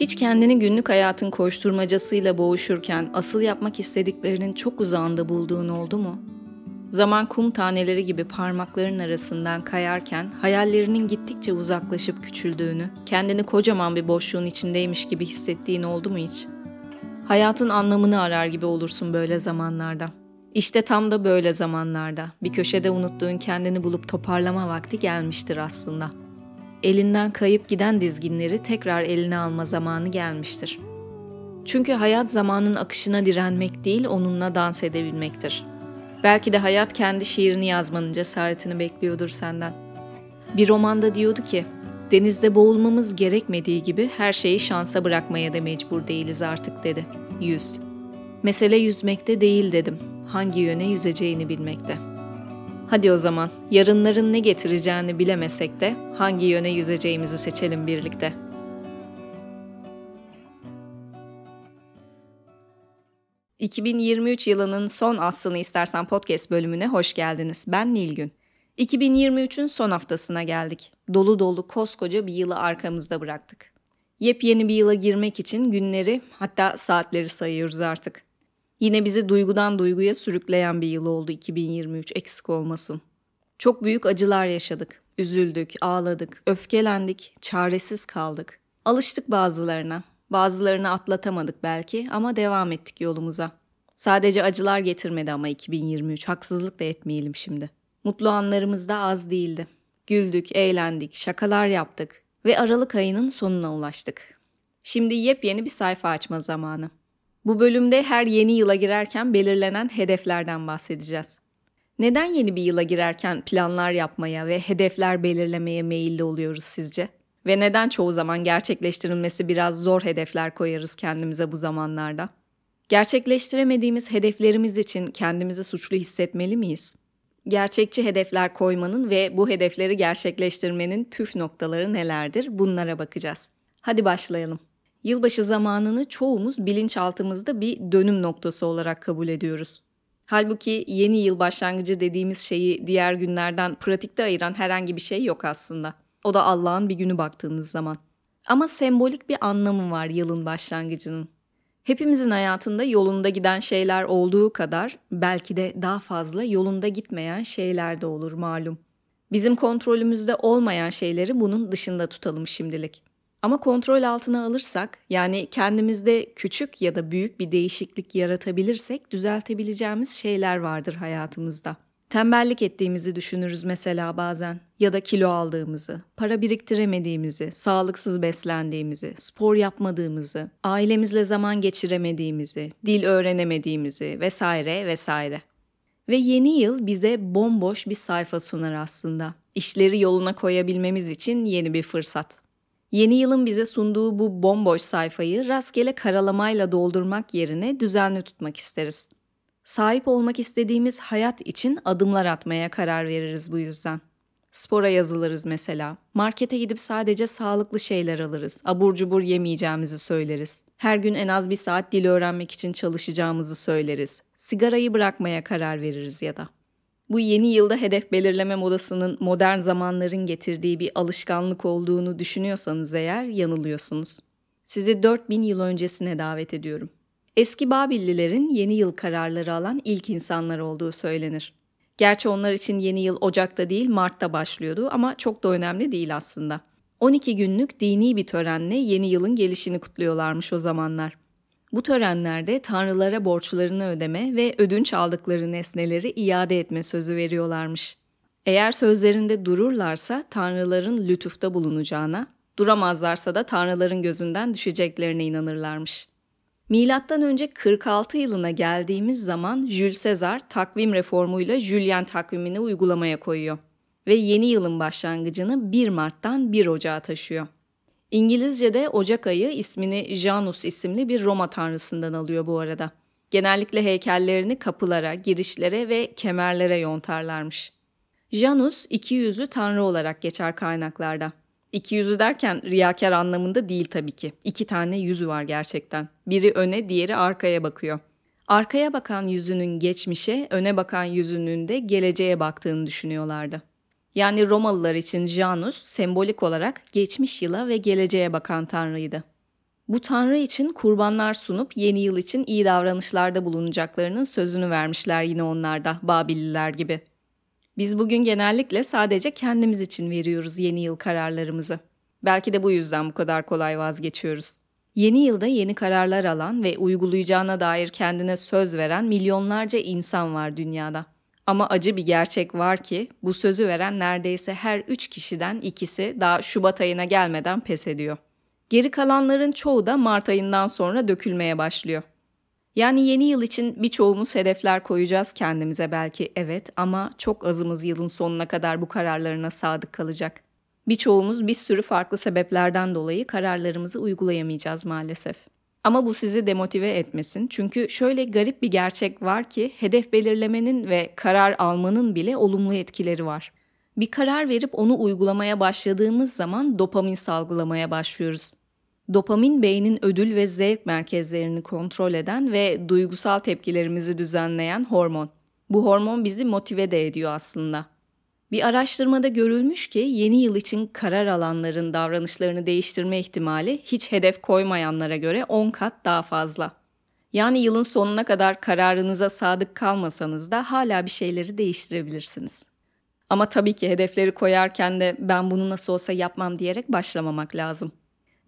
Hiç kendini günlük hayatın koşturmacasıyla boğuşurken asıl yapmak istediklerinin çok uzağında bulduğun oldu mu? Zaman kum taneleri gibi parmakların arasından kayarken hayallerinin gittikçe uzaklaşıp küçüldüğünü, kendini kocaman bir boşluğun içindeymiş gibi hissettiğin oldu mu hiç? Hayatın anlamını arar gibi olursun böyle zamanlarda. İşte tam da böyle zamanlarda bir köşede unuttuğun kendini bulup toparlama vakti gelmiştir aslında. Elinden kayıp giden dizginleri tekrar eline alma zamanı gelmiştir. Çünkü hayat zamanın akışına direnmek değil, onunla dans edebilmektir. Belki de hayat kendi şiirini yazmanın cesaretini bekliyordur senden. Bir romanda diyordu ki, denizde boğulmamız gerekmediği gibi her şeyi şansa bırakmaya da mecbur değiliz artık dedi. Yüz. Mesele yüzmekte değil dedim. Hangi yöne yüzeceğini bilmekte. Hadi o zaman yarınların ne getireceğini bilemesek de hangi yöne yüzeceğimizi seçelim birlikte. ...2023 yılının son aslını istersen podcast bölümüne hoş geldiniz. Ben Nilgün. 2023'ün son haftasına geldik. Dolu dolu koskoca bir yılı arkamızda bıraktık. Yepyeni bir yıla girmek için günleri hatta saatleri sayıyoruz artık. Yine bizi duygudan duyguya sürükleyen bir yıl oldu 2023 eksik olmasın. Çok büyük acılar yaşadık. Üzüldük, ağladık, öfkelendik, çaresiz kaldık. Alıştık bazılarına. Bazılarını atlatamadık belki ama devam ettik yolumuza. Sadece acılar getirmedi ama 2023. Haksızlık da etmeyelim şimdi. Mutlu anlarımız da az değildi. Güldük, eğlendik, şakalar yaptık ve Aralık ayının sonuna ulaştık. Şimdi yepyeni bir sayfa açma zamanı. Bu bölümde her yeni yıla girerken belirlenen hedeflerden bahsedeceğiz. Neden yeni bir yıla girerken planlar yapmaya ve hedefler belirlemeye meyilli oluyoruz sizce? Ve neden çoğu zaman gerçekleştirilmesi biraz zor hedefler koyarız kendimize bu zamanlarda? Gerçekleştiremediğimiz hedeflerimiz için kendimizi suçlu hissetmeli miyiz? Gerçekçi hedefler koymanın ve bu hedefleri gerçekleştirmenin püf noktaları nelerdir? Bunlara bakacağız. Hadi başlayalım. Yılbaşı zamanını çoğumuz bilinçaltımızda bir dönüm noktası olarak kabul ediyoruz. Halbuki yeni yıl başlangıcı dediğimiz şeyi diğer günlerden pratikte ayıran herhangi bir şey yok aslında. O da Allah'ın bir günü baktığınız zaman. Ama sembolik bir anlamı var yılın başlangıcının. Hepimizin hayatında yolunda giden şeyler olduğu kadar belki de daha fazla yolunda gitmeyen şeyler de olur malum. Bizim kontrolümüzde olmayan şeyleri bunun dışında tutalım şimdilik. Ama kontrol altına alırsak, yani kendimizde küçük ya da büyük bir değişiklik yaratabilirsek düzeltebileceğimiz şeyler vardır hayatımızda. Tembellik ettiğimizi düşünürüz mesela bazen ya da kilo aldığımızı, para biriktiremediğimizi, sağlıksız beslendiğimizi, spor yapmadığımızı, ailemizle zaman geçiremediğimizi, dil öğrenemediğimizi vesaire vesaire. Ve yeni yıl bize bomboş bir sayfa sunar aslında. İşleri yoluna koyabilmemiz için yeni bir fırsat. Yeni yılın bize sunduğu bu bomboş sayfayı rastgele karalamayla doldurmak yerine düzenli tutmak isteriz. Sahip olmak istediğimiz hayat için adımlar atmaya karar veririz bu yüzden. Spora yazılırız mesela. Markete gidip sadece sağlıklı şeyler alırız. Abur cubur yemeyeceğimizi söyleriz. Her gün en az bir saat dil öğrenmek için çalışacağımızı söyleriz. Sigarayı bırakmaya karar veririz ya da. Bu yeni yılda hedef belirleme modasının modern zamanların getirdiği bir alışkanlık olduğunu düşünüyorsanız eğer yanılıyorsunuz. Sizi 4000 yıl öncesine davet ediyorum. Eski Babillilerin yeni yıl kararları alan ilk insanlar olduğu söylenir. Gerçi onlar için yeni yıl Ocak'ta değil Mart'ta başlıyordu ama çok da önemli değil aslında. 12 günlük dini bir törenle yeni yılın gelişini kutluyorlarmış o zamanlar. Bu törenlerde tanrılara borçlarını ödeme ve ödünç aldıkları nesneleri iade etme sözü veriyorlarmış. Eğer sözlerinde dururlarsa tanrıların lütufta bulunacağına, duramazlarsa da tanrıların gözünden düşeceklerine inanırlarmış. Milattan önce 46 yılına geldiğimiz zaman Jules Caesar takvim reformuyla Julian takvimini uygulamaya koyuyor ve yeni yılın başlangıcını 1 Mart'tan 1 Ocağa taşıyor. İngilizce'de Ocak ayı ismini Janus isimli bir Roma tanrısından alıyor bu arada. Genellikle heykellerini kapılara, girişlere ve kemerlere yontarlarmış. Janus iki yüzlü tanrı olarak geçer kaynaklarda. İki yüzü derken riyakar anlamında değil tabii ki. İki tane yüzü var gerçekten. Biri öne, diğeri arkaya bakıyor. Arkaya bakan yüzünün geçmişe, öne bakan yüzünün de geleceğe baktığını düşünüyorlardı. Yani Romalılar için Janus sembolik olarak geçmiş yıla ve geleceğe bakan tanrıydı. Bu tanrı için kurbanlar sunup yeni yıl için iyi davranışlarda bulunacaklarının sözünü vermişler yine onlar da Babililer gibi. Biz bugün genellikle sadece kendimiz için veriyoruz yeni yıl kararlarımızı. Belki de bu yüzden bu kadar kolay vazgeçiyoruz. Yeni yılda yeni kararlar alan ve uygulayacağına dair kendine söz veren milyonlarca insan var dünyada. Ama acı bir gerçek var ki bu sözü veren neredeyse her üç kişiden ikisi daha Şubat ayına gelmeden pes ediyor. Geri kalanların çoğu da Mart ayından sonra dökülmeye başlıyor. Yani yeni yıl için birçoğumuz hedefler koyacağız kendimize belki evet ama çok azımız yılın sonuna kadar bu kararlarına sadık kalacak. Birçoğumuz bir sürü farklı sebeplerden dolayı kararlarımızı uygulayamayacağız maalesef. Ama bu sizi demotive etmesin. Çünkü şöyle garip bir gerçek var ki hedef belirlemenin ve karar almanın bile olumlu etkileri var. Bir karar verip onu uygulamaya başladığımız zaman dopamin salgılamaya başlıyoruz. Dopamin beynin ödül ve zevk merkezlerini kontrol eden ve duygusal tepkilerimizi düzenleyen hormon. Bu hormon bizi motive de ediyor aslında. Bir araştırmada görülmüş ki yeni yıl için karar alanların davranışlarını değiştirme ihtimali hiç hedef koymayanlara göre 10 kat daha fazla. Yani yılın sonuna kadar kararınıza sadık kalmasanız da hala bir şeyleri değiştirebilirsiniz. Ama tabii ki hedefleri koyarken de ben bunu nasıl olsa yapmam diyerek başlamamak lazım.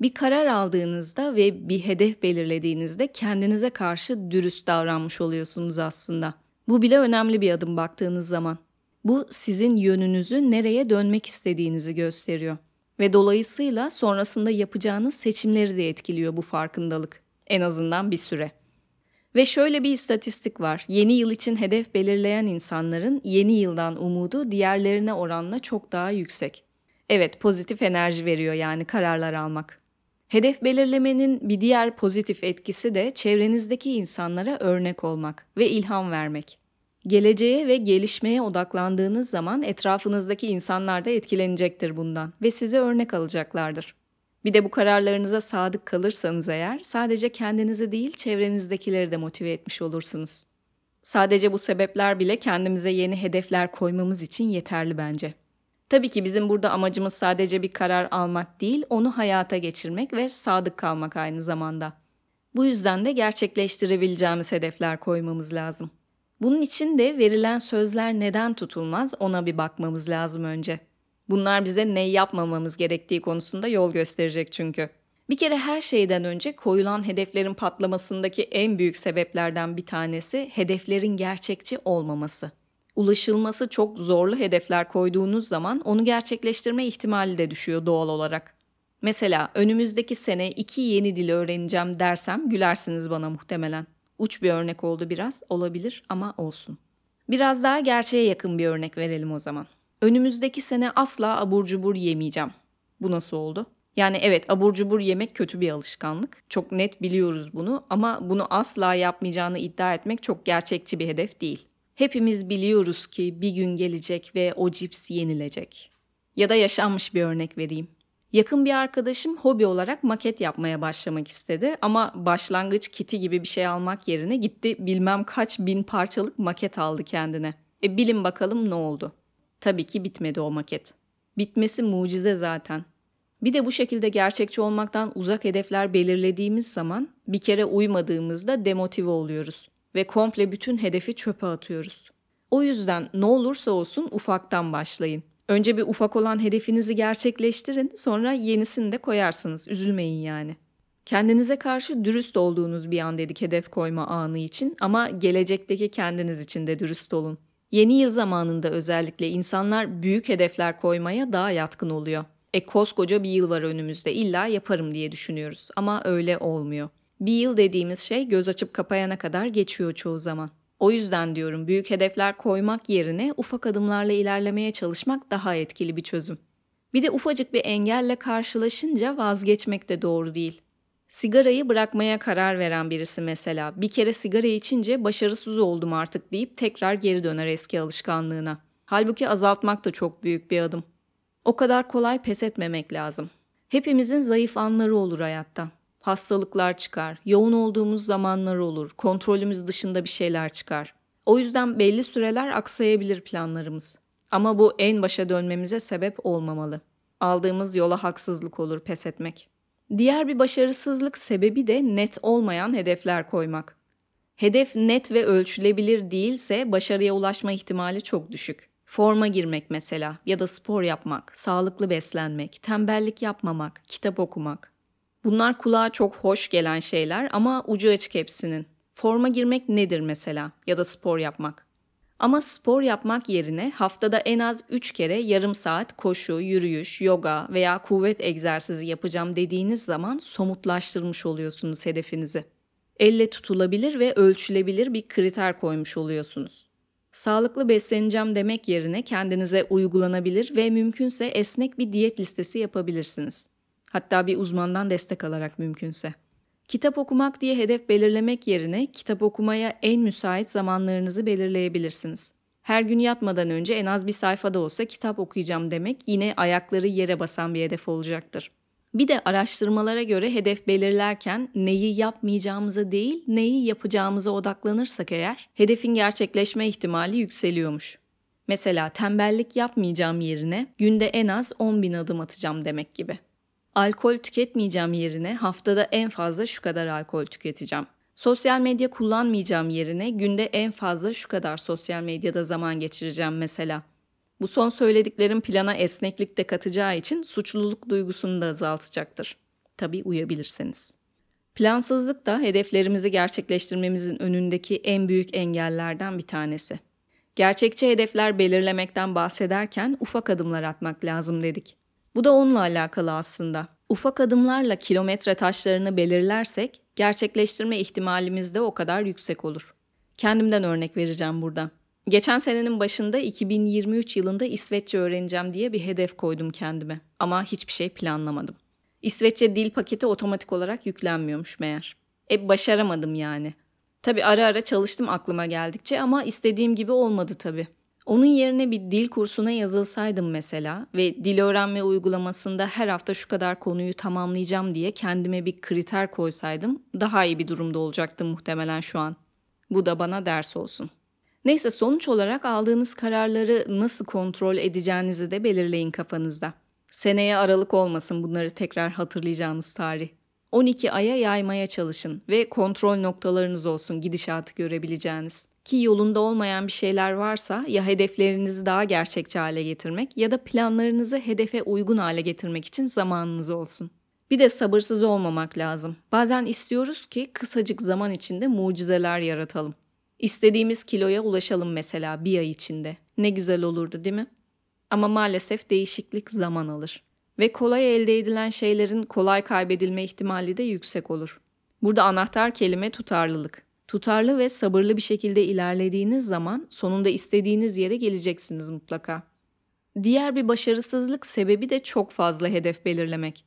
Bir karar aldığınızda ve bir hedef belirlediğinizde kendinize karşı dürüst davranmış oluyorsunuz aslında. Bu bile önemli bir adım baktığınız zaman. Bu sizin yönünüzü nereye dönmek istediğinizi gösteriyor ve dolayısıyla sonrasında yapacağınız seçimleri de etkiliyor bu farkındalık. En azından bir süre. Ve şöyle bir istatistik var. Yeni yıl için hedef belirleyen insanların yeni yıldan umudu diğerlerine oranla çok daha yüksek. Evet, pozitif enerji veriyor yani kararlar almak. Hedef belirlemenin bir diğer pozitif etkisi de çevrenizdeki insanlara örnek olmak ve ilham vermek. Geleceğe ve gelişmeye odaklandığınız zaman etrafınızdaki insanlar da etkilenecektir bundan ve size örnek alacaklardır. Bir de bu kararlarınıza sadık kalırsanız eğer sadece kendinizi değil çevrenizdekileri de motive etmiş olursunuz. Sadece bu sebepler bile kendimize yeni hedefler koymamız için yeterli bence. Tabii ki bizim burada amacımız sadece bir karar almak değil, onu hayata geçirmek ve sadık kalmak aynı zamanda. Bu yüzden de gerçekleştirebileceğimiz hedefler koymamız lazım. Bunun için de verilen sözler neden tutulmaz ona bir bakmamız lazım önce. Bunlar bize ne yapmamamız gerektiği konusunda yol gösterecek çünkü. Bir kere her şeyden önce koyulan hedeflerin patlamasındaki en büyük sebeplerden bir tanesi hedeflerin gerçekçi olmaması. Ulaşılması çok zorlu hedefler koyduğunuz zaman onu gerçekleştirme ihtimali de düşüyor doğal olarak. Mesela önümüzdeki sene iki yeni dil öğreneceğim dersem gülersiniz bana muhtemelen. Uç bir örnek oldu biraz, olabilir ama olsun. Biraz daha gerçeğe yakın bir örnek verelim o zaman. Önümüzdeki sene asla abur cubur yemeyeceğim. Bu nasıl oldu? Yani evet abur cubur yemek kötü bir alışkanlık. Çok net biliyoruz bunu ama bunu asla yapmayacağını iddia etmek çok gerçekçi bir hedef değil. Hepimiz biliyoruz ki bir gün gelecek ve o cips yenilecek. Ya da yaşanmış bir örnek vereyim. Yakın bir arkadaşım hobi olarak maket yapmaya başlamak istedi ama başlangıç kiti gibi bir şey almak yerine gitti bilmem kaç bin parçalık maket aldı kendine. E bilin bakalım ne oldu? Tabii ki bitmedi o maket. Bitmesi mucize zaten. Bir de bu şekilde gerçekçi olmaktan uzak hedefler belirlediğimiz zaman bir kere uymadığımızda demotive oluyoruz ve komple bütün hedefi çöpe atıyoruz. O yüzden ne olursa olsun ufaktan başlayın. Önce bir ufak olan hedefinizi gerçekleştirin, sonra yenisini de koyarsınız. Üzülmeyin yani. Kendinize karşı dürüst olduğunuz bir an dedik hedef koyma anı için ama gelecekteki kendiniz için de dürüst olun. Yeni yıl zamanında özellikle insanlar büyük hedefler koymaya daha yatkın oluyor. E koskoca bir yıl var önümüzde illa yaparım diye düşünüyoruz ama öyle olmuyor. Bir yıl dediğimiz şey göz açıp kapayana kadar geçiyor çoğu zaman. O yüzden diyorum büyük hedefler koymak yerine ufak adımlarla ilerlemeye çalışmak daha etkili bir çözüm. Bir de ufacık bir engelle karşılaşınca vazgeçmek de doğru değil. Sigarayı bırakmaya karar veren birisi mesela bir kere sigara içince başarısız oldum artık deyip tekrar geri döner eski alışkanlığına. Halbuki azaltmak da çok büyük bir adım. O kadar kolay pes etmemek lazım. Hepimizin zayıf anları olur hayatta. Hastalıklar çıkar, yoğun olduğumuz zamanlar olur, kontrolümüz dışında bir şeyler çıkar. O yüzden belli süreler aksayabilir planlarımız. Ama bu en başa dönmemize sebep olmamalı. Aldığımız yola haksızlık olur pes etmek. Diğer bir başarısızlık sebebi de net olmayan hedefler koymak. Hedef net ve ölçülebilir değilse başarıya ulaşma ihtimali çok düşük. Forma girmek mesela ya da spor yapmak, sağlıklı beslenmek, tembellik yapmamak, kitap okumak. Bunlar kulağa çok hoş gelen şeyler ama ucu açık hepsinin. Forma girmek nedir mesela ya da spor yapmak? Ama spor yapmak yerine haftada en az 3 kere yarım saat koşu, yürüyüş, yoga veya kuvvet egzersizi yapacağım dediğiniz zaman somutlaştırmış oluyorsunuz hedefinizi. Elle tutulabilir ve ölçülebilir bir kriter koymuş oluyorsunuz. Sağlıklı besleneceğim demek yerine kendinize uygulanabilir ve mümkünse esnek bir diyet listesi yapabilirsiniz. Hatta bir uzmandan destek alarak mümkünse. Kitap okumak diye hedef belirlemek yerine kitap okumaya en müsait zamanlarınızı belirleyebilirsiniz. Her gün yatmadan önce en az bir sayfada olsa kitap okuyacağım demek yine ayakları yere basan bir hedef olacaktır. Bir de araştırmalara göre hedef belirlerken neyi yapmayacağımıza değil, neyi yapacağımıza odaklanırsak eğer hedefin gerçekleşme ihtimali yükseliyormuş. Mesela tembellik yapmayacağım yerine günde en az 10 bin adım atacağım demek gibi. Alkol tüketmeyeceğim yerine haftada en fazla şu kadar alkol tüketeceğim. Sosyal medya kullanmayacağım yerine günde en fazla şu kadar sosyal medyada zaman geçireceğim mesela. Bu son söylediklerim plana esneklik de katacağı için suçluluk duygusunu da azaltacaktır. Tabii uyabilirseniz. Plansızlık da hedeflerimizi gerçekleştirmemizin önündeki en büyük engellerden bir tanesi. Gerçekçi hedefler belirlemekten bahsederken ufak adımlar atmak lazım dedik. Bu da onunla alakalı aslında. Ufak adımlarla kilometre taşlarını belirlersek gerçekleştirme ihtimalimiz de o kadar yüksek olur. Kendimden örnek vereceğim burada. Geçen senenin başında 2023 yılında İsveççe öğreneceğim diye bir hedef koydum kendime ama hiçbir şey planlamadım. İsveççe dil paketi otomatik olarak yüklenmiyormuş meğer. E başaramadım yani. Tabi ara ara çalıştım aklıma geldikçe ama istediğim gibi olmadı tabi. Onun yerine bir dil kursuna yazılsaydım mesela ve dil öğrenme uygulamasında her hafta şu kadar konuyu tamamlayacağım diye kendime bir kriter koysaydım daha iyi bir durumda olacaktım muhtemelen şu an. Bu da bana ders olsun. Neyse sonuç olarak aldığınız kararları nasıl kontrol edeceğinizi de belirleyin kafanızda. Seneye aralık olmasın bunları tekrar hatırlayacağınız tarih. 12 aya yaymaya çalışın ve kontrol noktalarınız olsun gidişatı görebileceğiniz. Ki yolunda olmayan bir şeyler varsa ya hedeflerinizi daha gerçekçi hale getirmek ya da planlarınızı hedefe uygun hale getirmek için zamanınız olsun. Bir de sabırsız olmamak lazım. Bazen istiyoruz ki kısacık zaman içinde mucizeler yaratalım. İstediğimiz kiloya ulaşalım mesela bir ay içinde. Ne güzel olurdu değil mi? Ama maalesef değişiklik zaman alır. Ve kolay elde edilen şeylerin kolay kaybedilme ihtimali de yüksek olur. Burada anahtar kelime tutarlılık. Tutarlı ve sabırlı bir şekilde ilerlediğiniz zaman sonunda istediğiniz yere geleceksiniz mutlaka. Diğer bir başarısızlık sebebi de çok fazla hedef belirlemek.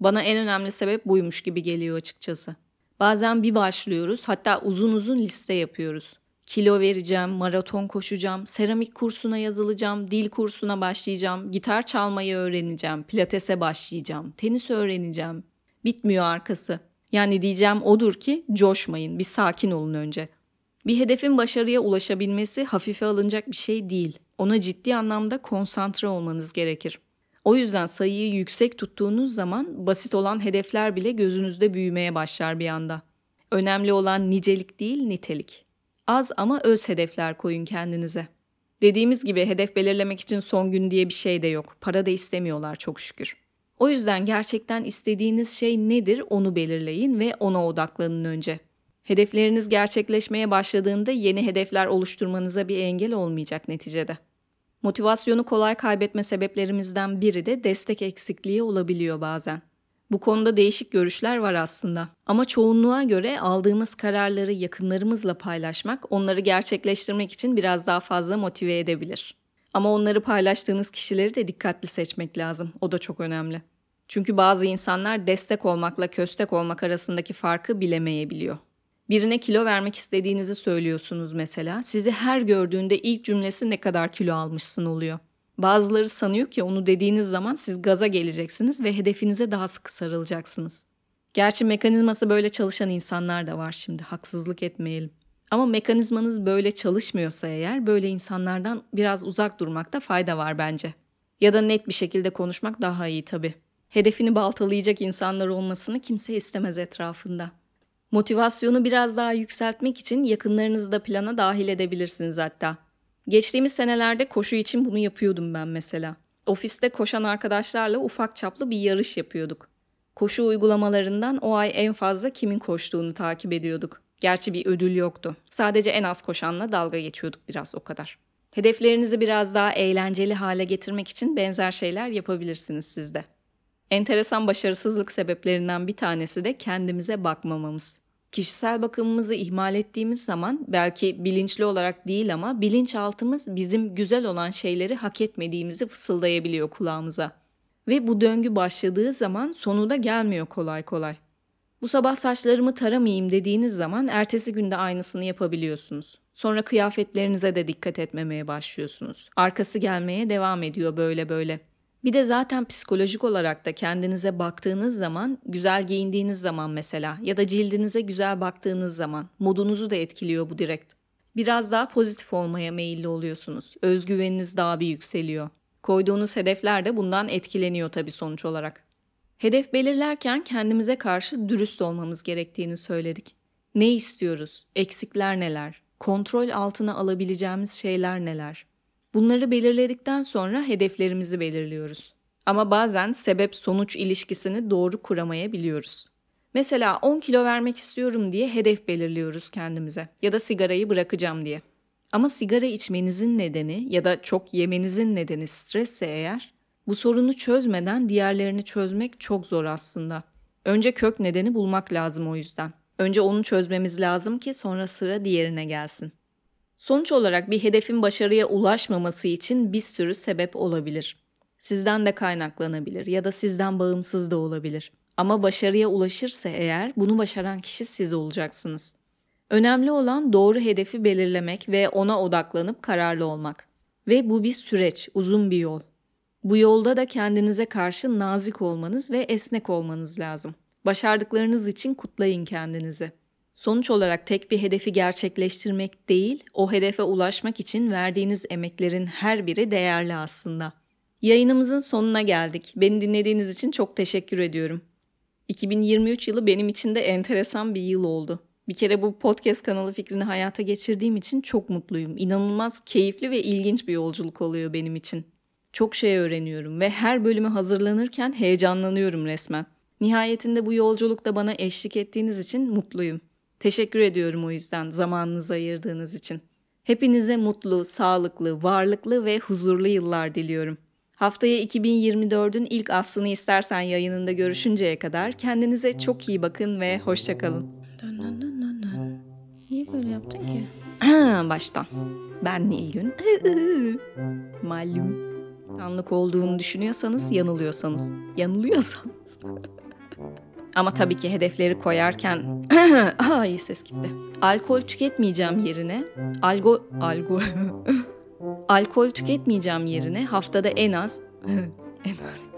Bana en önemli sebep buymuş gibi geliyor açıkçası. Bazen bir başlıyoruz hatta uzun uzun liste yapıyoruz. Kilo vereceğim, maraton koşacağım, seramik kursuna yazılacağım, dil kursuna başlayacağım, gitar çalmayı öğreneceğim, pilatese başlayacağım, tenis öğreneceğim. Bitmiyor arkası. Yani diyeceğim odur ki coşmayın, bir sakin olun önce. Bir hedefin başarıya ulaşabilmesi hafife alınacak bir şey değil. Ona ciddi anlamda konsantre olmanız gerekir. O yüzden sayıyı yüksek tuttuğunuz zaman basit olan hedefler bile gözünüzde büyümeye başlar bir anda. Önemli olan nicelik değil nitelik. Az ama öz hedefler koyun kendinize. Dediğimiz gibi hedef belirlemek için son gün diye bir şey de yok. Para da istemiyorlar çok şükür. O yüzden gerçekten istediğiniz şey nedir onu belirleyin ve ona odaklanın önce. Hedefleriniz gerçekleşmeye başladığında yeni hedefler oluşturmanıza bir engel olmayacak neticede. Motivasyonu kolay kaybetme sebeplerimizden biri de destek eksikliği olabiliyor bazen. Bu konuda değişik görüşler var aslında. Ama çoğunluğa göre aldığımız kararları yakınlarımızla paylaşmak onları gerçekleştirmek için biraz daha fazla motive edebilir. Ama onları paylaştığınız kişileri de dikkatli seçmek lazım. O da çok önemli. Çünkü bazı insanlar destek olmakla köstek olmak arasındaki farkı bilemeyebiliyor. Birine kilo vermek istediğinizi söylüyorsunuz mesela. Sizi her gördüğünde ilk cümlesi ne kadar kilo almışsın oluyor. Bazıları sanıyor ki onu dediğiniz zaman siz gaza geleceksiniz ve hedefinize daha sıkı sarılacaksınız. Gerçi mekanizması böyle çalışan insanlar da var şimdi haksızlık etmeyelim. Ama mekanizmanız böyle çalışmıyorsa eğer böyle insanlardan biraz uzak durmakta fayda var bence. Ya da net bir şekilde konuşmak daha iyi tabii. Hedefini baltalayacak insanlar olmasını kimse istemez etrafında. Motivasyonu biraz daha yükseltmek için yakınlarınızı da plana dahil edebilirsiniz hatta. Geçtiğimiz senelerde koşu için bunu yapıyordum ben mesela. Ofiste koşan arkadaşlarla ufak çaplı bir yarış yapıyorduk. Koşu uygulamalarından o ay en fazla kimin koştuğunu takip ediyorduk. Gerçi bir ödül yoktu. Sadece en az koşanla dalga geçiyorduk biraz o kadar. Hedeflerinizi biraz daha eğlenceli hale getirmek için benzer şeyler yapabilirsiniz siz de. Enteresan başarısızlık sebeplerinden bir tanesi de kendimize bakmamamız. Kişisel bakımımızı ihmal ettiğimiz zaman belki bilinçli olarak değil ama bilinçaltımız bizim güzel olan şeyleri hak etmediğimizi fısıldayabiliyor kulağımıza. Ve bu döngü başladığı zaman sonu da gelmiyor kolay kolay. Bu sabah saçlarımı taramayayım dediğiniz zaman ertesi günde aynısını yapabiliyorsunuz. Sonra kıyafetlerinize de dikkat etmemeye başlıyorsunuz. Arkası gelmeye devam ediyor böyle böyle. Bir de zaten psikolojik olarak da kendinize baktığınız zaman, güzel giyindiğiniz zaman mesela ya da cildinize güzel baktığınız zaman modunuzu da etkiliyor bu direkt. Biraz daha pozitif olmaya meyilli oluyorsunuz. Özgüveniniz daha bir yükseliyor. Koyduğunuz hedefler de bundan etkileniyor tabii sonuç olarak. Hedef belirlerken kendimize karşı dürüst olmamız gerektiğini söyledik. Ne istiyoruz? Eksikler neler? Kontrol altına alabileceğimiz şeyler neler? Bunları belirledikten sonra hedeflerimizi belirliyoruz. Ama bazen sebep sonuç ilişkisini doğru kuramayabiliyoruz. Mesela 10 kilo vermek istiyorum diye hedef belirliyoruz kendimize ya da sigarayı bırakacağım diye. Ama sigara içmenizin nedeni ya da çok yemenizin nedeni stresse eğer bu sorunu çözmeden diğerlerini çözmek çok zor aslında. Önce kök nedeni bulmak lazım o yüzden. Önce onu çözmemiz lazım ki sonra sıra diğerine gelsin. Sonuç olarak bir hedefin başarıya ulaşmaması için bir sürü sebep olabilir. Sizden de kaynaklanabilir ya da sizden bağımsız da olabilir. Ama başarıya ulaşırsa eğer bunu başaran kişi siz olacaksınız. Önemli olan doğru hedefi belirlemek ve ona odaklanıp kararlı olmak. Ve bu bir süreç, uzun bir yol. Bu yolda da kendinize karşı nazik olmanız ve esnek olmanız lazım. Başardıklarınız için kutlayın kendinizi. Sonuç olarak tek bir hedefi gerçekleştirmek değil, o hedefe ulaşmak için verdiğiniz emeklerin her biri değerli aslında. Yayınımızın sonuna geldik. Beni dinlediğiniz için çok teşekkür ediyorum. 2023 yılı benim için de enteresan bir yıl oldu. Bir kere bu podcast kanalı fikrini hayata geçirdiğim için çok mutluyum. İnanılmaz keyifli ve ilginç bir yolculuk oluyor benim için. Çok şey öğreniyorum ve her bölüme hazırlanırken heyecanlanıyorum resmen. Nihayetinde bu yolculukta bana eşlik ettiğiniz için mutluyum. Teşekkür ediyorum o yüzden zamanınızı ayırdığınız için. Hepinize mutlu, sağlıklı, varlıklı ve huzurlu yıllar diliyorum. Haftaya 2024'ün ilk aslını istersen yayınında görüşünceye kadar kendinize çok iyi bakın ve hoşçakalın. Dön dön dön dön dön. Niye böyle yaptın ki? Baştan. Ben Nilgün. Malum. Anlık olduğunu düşünüyorsanız yanılıyorsanız. Yanılıyorsanız. Ama tabii ki hedefleri koyarken ay ses gitti. Alkol tüketmeyeceğim yerine algo algo alkol tüketmeyeceğim yerine haftada en az en az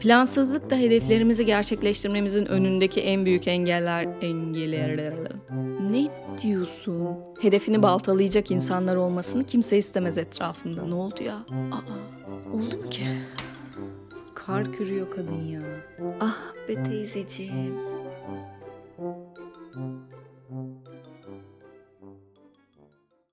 Plansızlık da hedeflerimizi gerçekleştirmemizin önündeki en büyük engeller engeller. Ne diyorsun? Hedefini baltalayacak insanlar olmasını kimse istemez etrafında. Ne oldu ya? Aa, oldu mu ki? kar kürüyor kadın ya. Ah be teyzeciğim.